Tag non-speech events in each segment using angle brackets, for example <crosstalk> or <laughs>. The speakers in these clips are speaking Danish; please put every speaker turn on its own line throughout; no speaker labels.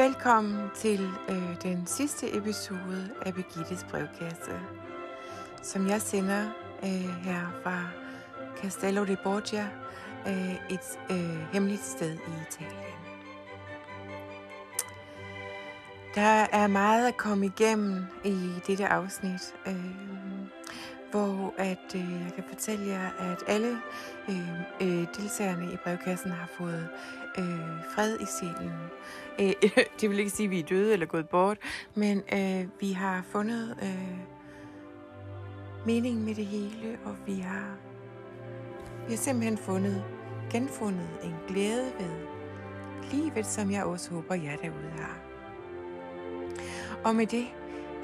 Velkommen til øh, den sidste episode af Begittes brevkasse, som jeg sender øh, her fra Castello de Borgia, øh, et øh, hemmeligt sted i Italien. Der er meget at komme igennem i dette afsnit, øh, hvor at øh, jeg kan fortælle jer, at alle øh, øh, deltagerne i brevkassen har fået øh, fred i sjælen. <laughs> Øh, det vil ikke sige, at vi er døde eller gået bort, men øh, vi har fundet øh, mening med det hele, og vi har, vi har simpelthen fundet, genfundet en glæde ved livet, som jeg også håber, jer derude har. Og med det,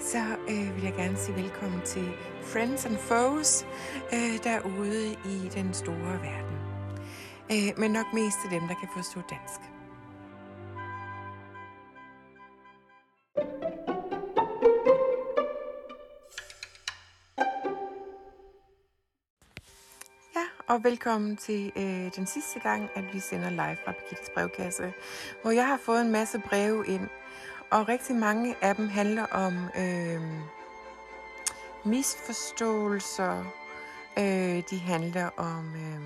så øh, vil jeg gerne sige velkommen til Friends and Foes øh, derude i den store verden. Øh, men nok mest til dem, der kan forstå dansk. Og velkommen til øh, den sidste gang, at vi sender live fra Birgittes brevkasse, hvor jeg har fået en masse breve ind, og rigtig mange af dem handler om øh, misforståelser, øh, de handler om øh,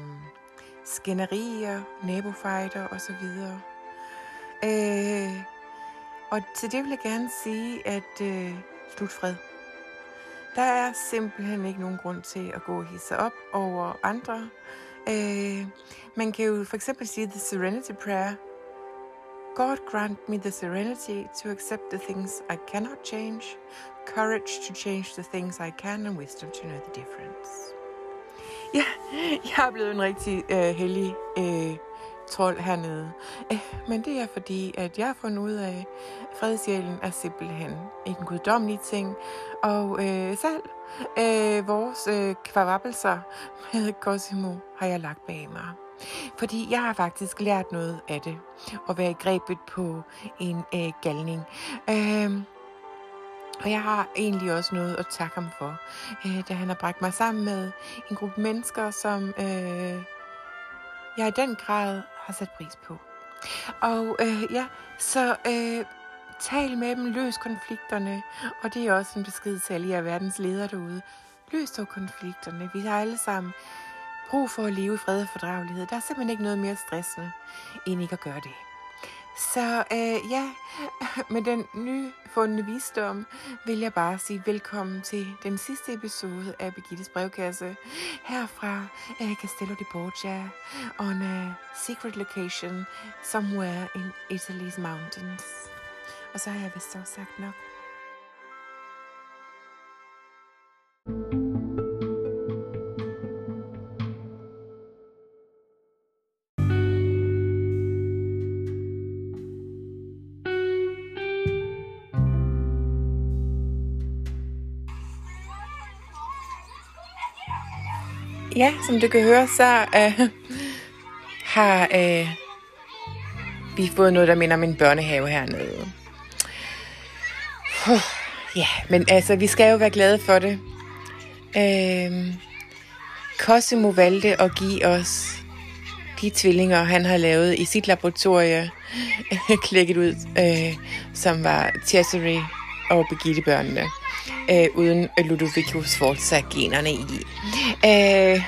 skænderier, nabofejder osv. Øh, og til det vil jeg gerne sige, at øh, slut fred. Der er simpelthen ikke nogen grund til at gå og hisse op over andre. Øh, man kan jo for eksempel sige The Serenity Prayer. God grant me the serenity to accept the things I cannot change, courage to change the things I can, and wisdom to know the difference. Ja, jeg er blevet en rigtig øh, heldig øh, trold hernede. Eh, men det er fordi, at jeg har fundet ud af, at fredsjælen er simpelthen en guddommelig ting. Og øh, selv øh, vores øh, kvarvappelser med Cosimo har jeg lagt bag mig. Fordi jeg har faktisk lært noget af det. At være i grebet på en øh, galning. Øh, og jeg har egentlig også noget at takke ham for, øh, da han har bragt mig sammen med en gruppe mennesker, som øh, jeg i den grad har sat pris på. Og øh, ja, så øh, tal med dem, løs konflikterne, og det er også en besked til alle jer verdens ledere derude. Løs dog konflikterne. Vi har alle sammen brug for at leve i fred og fordragelighed. Der er simpelthen ikke noget mere stressende, end ikke at gøre det. Så øh, ja, <laughs> med den nyfundne visdom vil jeg bare sige velkommen til den sidste episode af Birgittes brevkasse her fra øh, Castello di Borgia on a secret location somewhere in Italy's mountains. Og så har jeg vist også sagt nok. Ja, som du kan høre, så øh, <laughs> har øh, vi fået noget, der minder om en børnehave hernede. Uh, ja, men altså, vi skal jo være glade for det. Øh, Cosimo valgte at give os de tvillinger, han har lavet i sit laboratorie, <laughs> klækket ud, øh, som var Cesare og Birgitte børnene øh, uden Ludovico Sforza-generne i. Øh,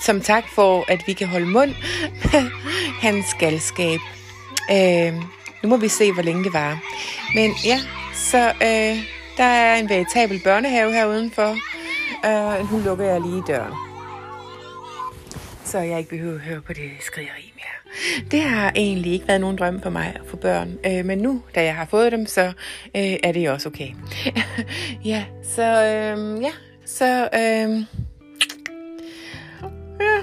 som tak for, at vi kan holde mund med <laughs> hans galskab. Øh, nu må vi se, hvor længe det var. Men ja, så øh, der er en veritabel børnehave her udenfor. Øh, nu lukker jeg lige døren. Så jeg ikke behøver at høre på det skrigeri. <laughs> Det har egentlig ikke været nogen drøm for mig at få børn, øh, men nu, da jeg har fået dem, så øh, er det også okay. <laughs> ja, så øh, ja, så øh, ja.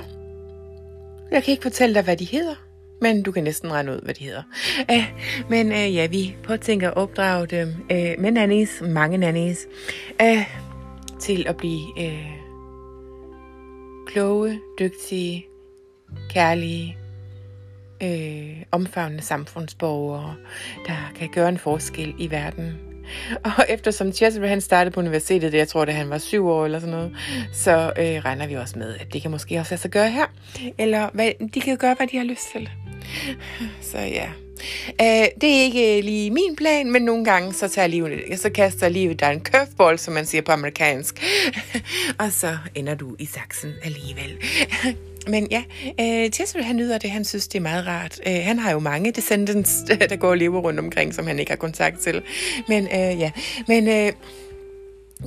Jeg kan ikke fortælle dig, hvad de hedder, men du kan næsten regne ud, hvad de hedder. Øh, men øh, ja, vi påtænker at opdrage dem øh, med nannies, mange nannies, øh, til at blive øh, kloge, dygtige, kærlige, øh, omfavnende samfundsborgere, der kan gøre en forskel i verden. <laughs> Og eftersom Cesare han startede på universitetet, det jeg tror, da han var syv år eller sådan noget, så øh, regner vi også med, at det kan måske også lade sig gøre her. Eller hvad, de kan gøre, hvad de har lyst til. <laughs> Så ja. Uh, det er ikke øh, lige min plan, men nogle gange så, tager livet, så kaster livet dig en curveball, som man siger på amerikansk. <laughs> og så ender du i saksen alligevel. Men ja, øh, Chesterfield han nyder det, han synes, det er meget rart. Øh, han har jo mange descendants, <laughs> der går og lever rundt omkring, som han ikke har kontakt til. Men øh, ja, men... Øh,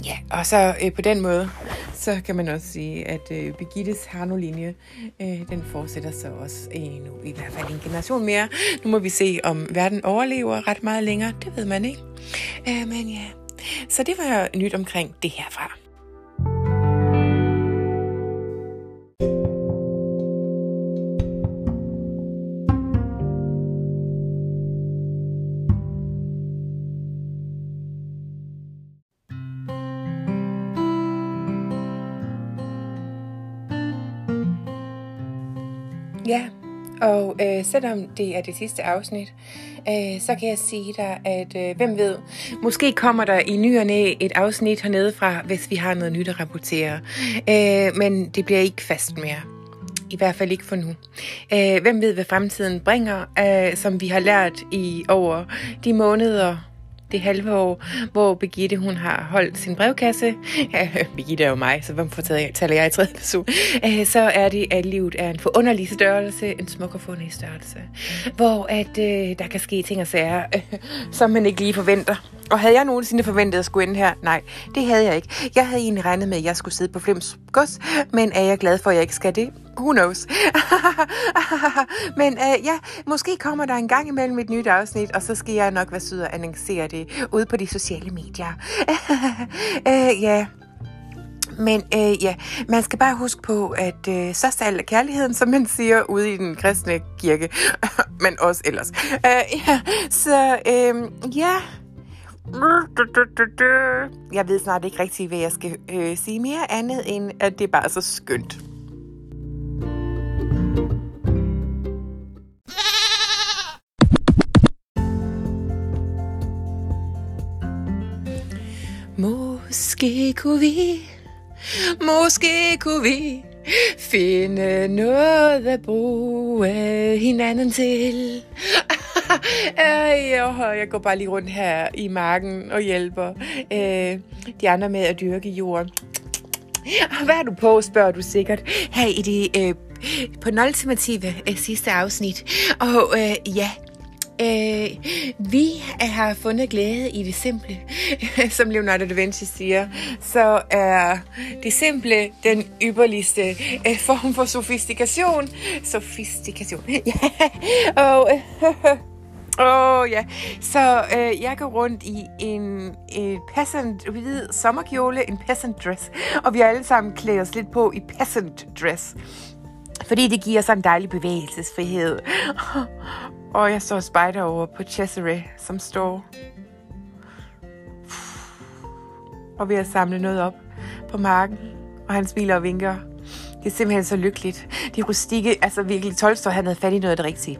Ja, og så øh, på den måde, så kan man også sige, at øh, Birgittes Harno-linje, øh, den fortsætter så også øh, nu, i hvert fald en generation mere. Nu må vi se, om verden overlever ret meget længere. Det ved man ikke. Øh, men ja, så det var nyt omkring det herfra. Og øh, selvom det er det sidste afsnit, øh, så kan jeg sige dig, at øh, hvem ved, måske kommer der i ny og næ et afsnit hernede fra, hvis vi har noget nyt at rapportere. Øh, men det bliver ikke fast mere. I hvert fald ikke for nu. Øh, hvem ved, hvad fremtiden bringer, øh, som vi har lært i over de måneder, det halve år, hvor Birgitte hun har holdt sin brevkasse. Ja, <laughs> Birgitte er jo mig, så hvorfor taler jeg i tredje person? Øh, så er det, at livet er en forunderlig størrelse, en smuk og forunderlig størrelse, hvor at, øh, der kan ske ting og sager, øh, som man ikke lige forventer. Og havde jeg nogensinde forventet at skulle ende her? Nej, det havde jeg ikke. Jeg havde egentlig regnet med, at jeg skulle sidde på Flims gods, men er jeg glad for, at jeg ikke skal det? Who knows? <laughs> men øh, ja, måske kommer der en gang imellem et nyt afsnit, og så skal jeg nok være sød og annoncere det ude på de sociale medier. <laughs> øh, ja, men øh, ja, man skal bare huske på, at øh, så er kærligheden, som man siger ude i den kristne kirke, <laughs> men også ellers. Øh, ja, så øh, ja, jeg ved snart ikke rigtig, hvad jeg skal øh, sige mere andet, end at det er bare så skønt. Måske kunne vi, måske kunne vi finde noget at bruge hinanden til. <laughs> jeg går bare lige rundt her i marken og hjælper øh, de andre med at dyrke jorden. Ah, hvad er du på, spørger du sikkert. Her i det øh, på den ultimative øh, sidste afsnit. Og øh, ja, Øh, vi har fundet glæde i det simple, <laughs> som Leonardo da Vinci siger. Så er det simple den ypperligste øh, form for sofistikation. Sofistikation, <laughs> ja. Og, øh, Åh oh, ja, så øh, jeg går rundt i en, en peasant hvid sommerkjole, en peasant dress, og vi har alle sammen klædt os lidt på i peasant dress, fordi det giver sådan en dejlig bevægelsesfrihed. <laughs> Og jeg står spejder over på Cesare, som står og ved at samle noget op på marken, og han smiler og vinker. Det er simpelthen så lykkeligt. De rustikke, altså virkelig, Tolstoy, han havde fat i noget af det rigtige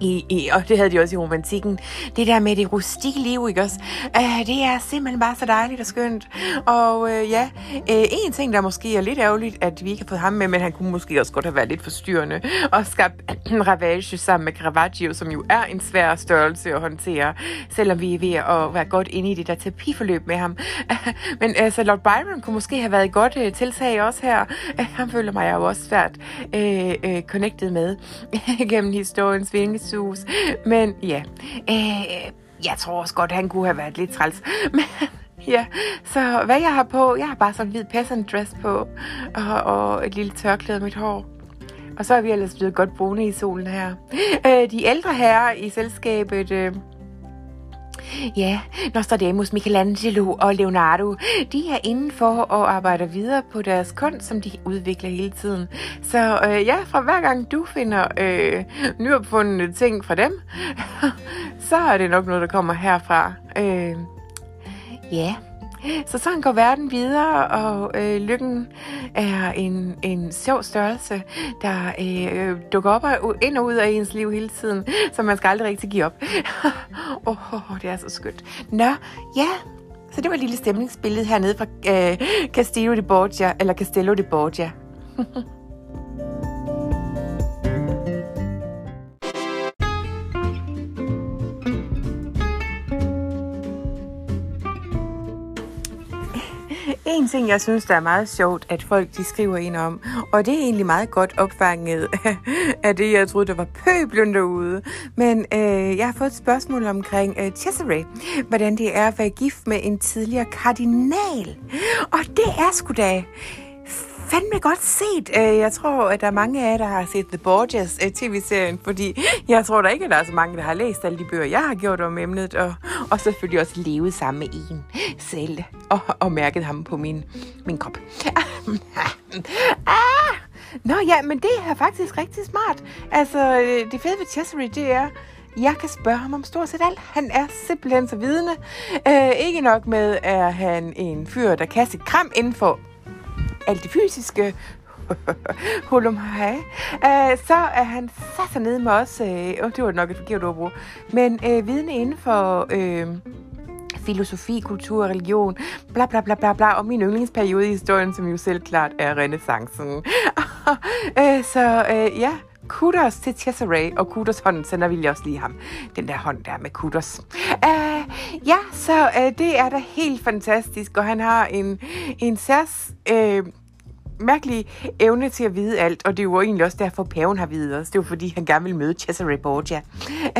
i, i, og det havde de også i romantikken, det der med det rustikke liv, ikke også? Uh, det er simpelthen bare så dejligt og skønt. Og uh, ja, uh, en ting, der måske er lidt ærgerligt, at vi ikke har fået ham med, men han kunne måske også godt have været lidt forstyrrende, og skabt en ravage sammen med Caravaggio, som jo er en svær størrelse at håndtere, selvom vi er ved at være godt inde i det der terapiforløb med ham. Uh, <laughs> men altså, Lord Byron kunne måske have været et godt uh, tiltag også her. Uh, han føler mig jo også svært uh, uh, connected med <laughs> gennem historiens vinge Jesus. Men ja, øh, jeg tror også godt, han kunne have været lidt træls. <laughs> Men ja, så hvad jeg har på, jeg har bare sådan en hvid peasant dress på, og, og et lille tørklæde i mit hår. Og så er vi ellers blevet godt brune i solen her. Øh, de ældre herrer i selskabet... Øh, Ja, Nostradamus, Michelangelo og Leonardo, de er inden for og arbejder videre på deres kunst, som de udvikler hele tiden. Så øh, ja, fra hver gang du finder øh, nyopfundne ting fra dem, <laughs> så er det nok noget, der kommer herfra. Øh, ja, <laughs> så sådan går verden videre, og øh, lykken er en, en sjov størrelse, der øh, øh dukker op og ind og ud af ens liv hele tiden, så man skal aldrig rigtig give op. <laughs> Åh, oh, det er så skønt. Nå, ja, så det var et lille stemningsbillede hernede fra øh, Castillo de Borgia, eller Castello de Borgia. <laughs> En ting, jeg synes, der er meget sjovt, at folk de skriver ind om, og det er egentlig meget godt opfanget <laughs> af det, jeg troede, der var pøblen derude. Men øh, jeg har fået et spørgsmål omkring øh, Cesare, hvordan det er at være gift med en tidligere kardinal. Og det er sgu da fandme godt set. Øh, jeg tror, at der er mange af jer, der har set The Borgias øh, tv-serien, fordi jeg tror da ikke, at der er så mange, der har læst alle de bøger, jeg har gjort om emnet, og, og selvfølgelig også levet sammen med en selv, og, og mærket ham på min, min krop. <laughs> ah! Nå ja, men det er faktisk rigtig smart. Altså, øh, det fede ved Chessery, det er, jeg kan spørge ham om stort set alt. Han er simpelthen så vidende. Øh, ikke nok med, at han en fyr, der kan sit kram inden for alt det fysiske, <laughs> Hulum hej. Øh, så er han sat sig ned med os, øh, det var nok et forkert ord men øh, vidne inden for øh, filosofi, kultur, religion, bla bla bla bla bla, og min yndlingsperiode i historien, som jo selv klart er renaissancen. <laughs> Øh, så øh, ja, kudos til Cesare, og kudos hånden sender vi også lige ham. Den der hånd der med kudos. Uh, ja, så uh, det er da helt fantastisk, og han har en, en særs... Uh, øh, mærkelig evne til at vide alt, og det er jo egentlig også derfor, paven har videt os. Det er jo fordi, han gerne vil møde Cesare Borgia.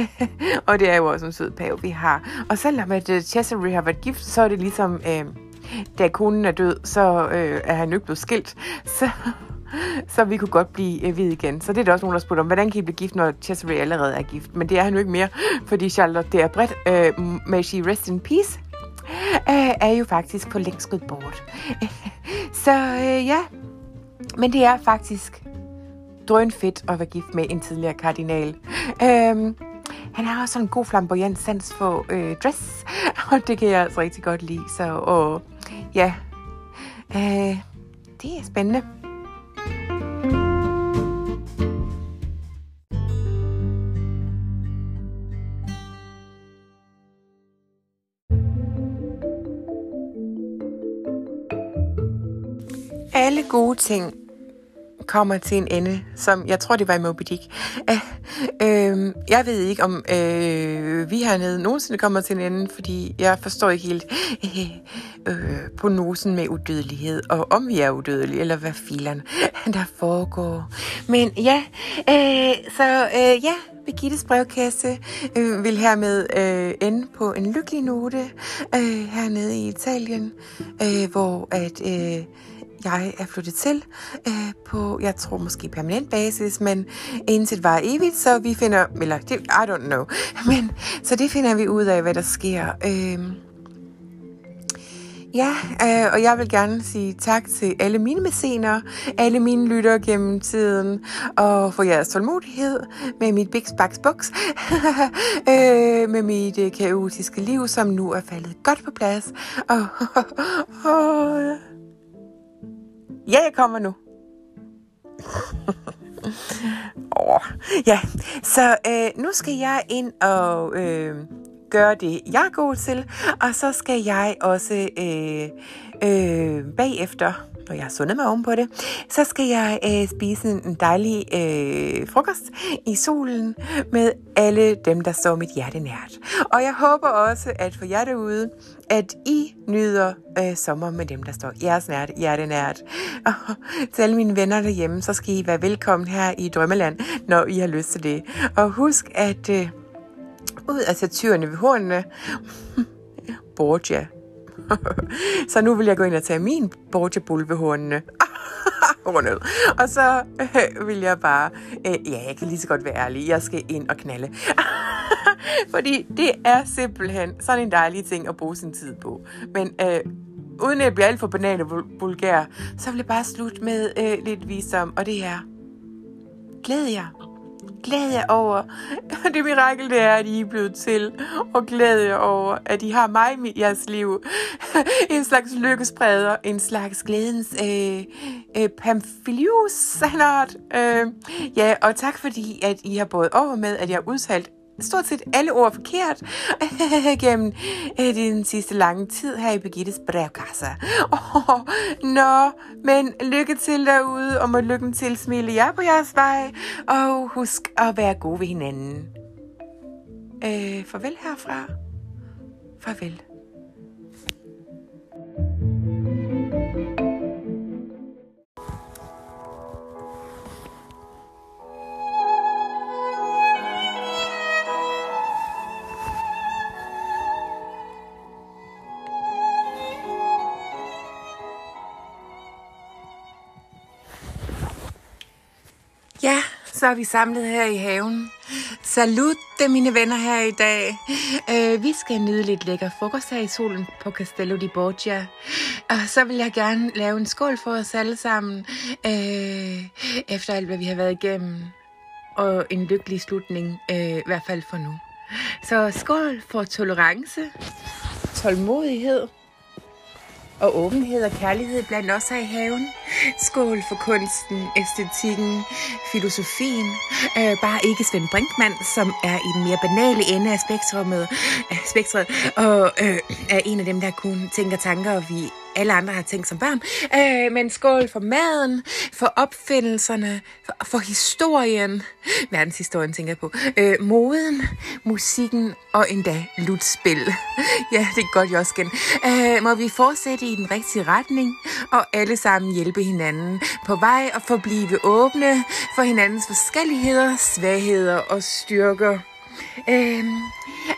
<laughs> og det er jo også en sød pave, vi har. Og selvom at Cesare har været gift, så er det ligesom, øh, da konen er død, så øh, er han jo ikke blevet skilt. Så, <laughs> så vi kunne godt blive øh, vid igen. Så det er der også nogen, der spurgte om, hvordan kan I blive gift, når Cesare allerede er gift? Men det er han jo ikke mere, fordi Charlotte det er bredt. Øh, may she rest in peace uh, er jo faktisk på længst bort. <laughs> så øh, ja, men det er faktisk drøn fedt at være gift med en tidligere kardinal. Øhm, han har også en god flamboyant sans for øh, dress, <laughs> og det kan jeg altså rigtig godt lide. Så og, ja, øh, det er spændende. Gode ting kommer til en ende, som jeg tror, det var i Moby Dick. <laughs> Øhm, jeg ved ikke, om øh, vi hernede nogensinde kommer til en ende, fordi jeg forstår ikke helt <laughs> øh, uh, nosen med udødelighed, og om vi er udødelige, eller hvad filerne <laughs> der foregår. Men ja, øh, så øh, ja, Birgittes brevkasse øh, vil hermed øh, ende på en lykkelig note øh, hernede i Italien, øh, hvor at øh, jeg er flyttet til øh, på, jeg tror måske permanent basis, men indtil var evigt, så vi finder, eller det, I don't know, <laughs> men så det finder vi ud af, hvad der sker. Øh, Ja, øh, og jeg vil gerne sige tak til alle mine mæscener, alle mine lyttere gennem tiden, og for jeres tålmodighed med mit Big Spax Box, <laughs> øh, med mit øh, kaotiske liv, som nu er faldet godt på plads. <laughs> Og, og, Ja, jeg kommer nu. oh, ja, så øh, nu skal jeg ind og øh, gøre det, jeg er god til, og så skal jeg også øh, øh, bagefter når jeg har sundet mig ovenpå det, så skal jeg øh, spise en dejlig øh, frokost i solen med alle dem, der står mit hjerte nært. Og jeg håber også, at for jer derude, at I nyder øh, sommer med dem, der står jeres nært, hjerte nært. Og <laughs> til alle mine venner derhjemme, så skal I være velkommen her i Drømmeland, når I har lyst til det. Og husk, at øh, ud af satyrene ved hornene, <laughs> Borgia, <laughs> så nu vil jeg gå ind og tage min Borgia bulvehornene. <laughs> rundet. Og så øh, vil jeg bare, øh, ja, jeg kan lige så godt være ærlig, jeg skal ind og knalde. <laughs> Fordi det er simpelthen sådan en dejlig ting at bruge sin tid på. Men øh, uden at blive alt for banal og vulgær, så vil jeg bare slutte med øh, lidt visdom, og det er, glæd jer glæd jer over <laughs> det mirakel, det er, at I er blevet til. Og glæd jer over, at I har mig i jeres liv. <laughs> en slags lykkespreder, en slags glædens øh, øh, pamphilius, Øh, ja, og tak fordi, at I har båret over med, at jeg har udtalt stort set alle ord forkert <laughs> gennem øh, den sidste lange tid her i Birgittes brevkasse. Oh, nå, men lykke til derude, og må lykken til smile jer på jeres vej, og husk at være gode ved hinanden. Øh, farvel herfra. Farvel. Så er vi samlet her i haven. Salut, mine venner her i dag. Uh, vi skal nyde lidt lækker frokost her i solen på Castello di Borgia. Og så vil jeg gerne lave en skål for os alle sammen. Uh, efter alt, hvad vi har været igennem. Og en lykkelig slutning, uh, i hvert fald for nu. Så skål for tolerance, tålmodighed og åbenhed og kærlighed blandt os her i haven. Skål for kunsten, æstetikken, filosofien. Øh, bare ikke Svend Brinkmann, som er i den mere banale ende af spektrumet, øh, spektret, og øh, er en af dem, der kun tænker tanker, og vi alle andre har tænkt som børn. Øh, men skål for maden, for opfindelserne, for, for historien, verdenshistorien tænker jeg på, øh, moden, musikken og endda lutspil. <laughs> ja, det er godt, Josken. Øh, må vi fortsætte i den rigtige retning, og alle sammen hjælpe hinanden på vej og forblive åbne for hinandens forskelligheder, svagheder og styrker. Øh,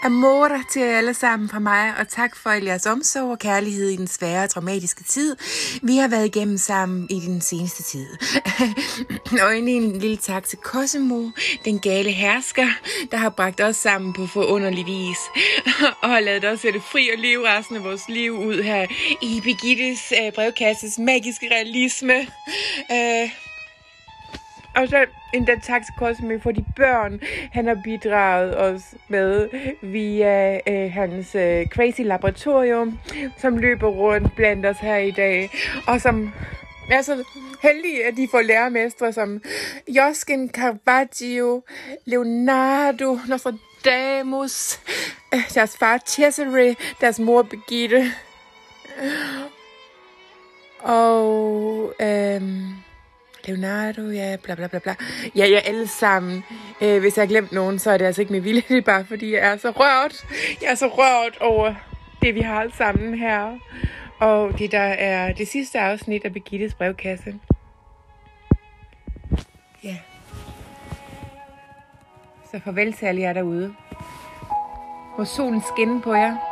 Amore til jer alle sammen fra mig, og tak for jeres omsorg og kærlighed i den svære og traumatiske tid, vi har været igennem sammen i den seneste tid. <laughs> og endelig en lille tak til Cosimo, den gale hersker, der har bragt os sammen på forunderlig vis, <laughs> og har lavet os sætte fri og leve resten af vores liv ud her i Birgittes øh, brevkasses magiske realisme. Øh, og så endda tak til Cosme for de børn, han har bidraget os med via øh, hans øh, crazy laboratorium, som løber rundt blandt os her i dag, og som er så heldige, at de får lærermestre som Josken Caravaggio, Leonardo, Nostradamus, øh, deres far Cesare, deres mor Birgitte, og Øh, Leonardo, ja, bla bla bla bla. Ja, ja, alle sammen. Øh, hvis jeg har glemt nogen, så er det altså ikke med vilje. <laughs> Det er bare fordi, jeg er så rørt. Jeg er så rørt over det, vi har sammen her. Og det, der er det sidste afsnit af Begittes brevkasse. Ja. Så farvel til alle jer derude. Må solen skinne på jer.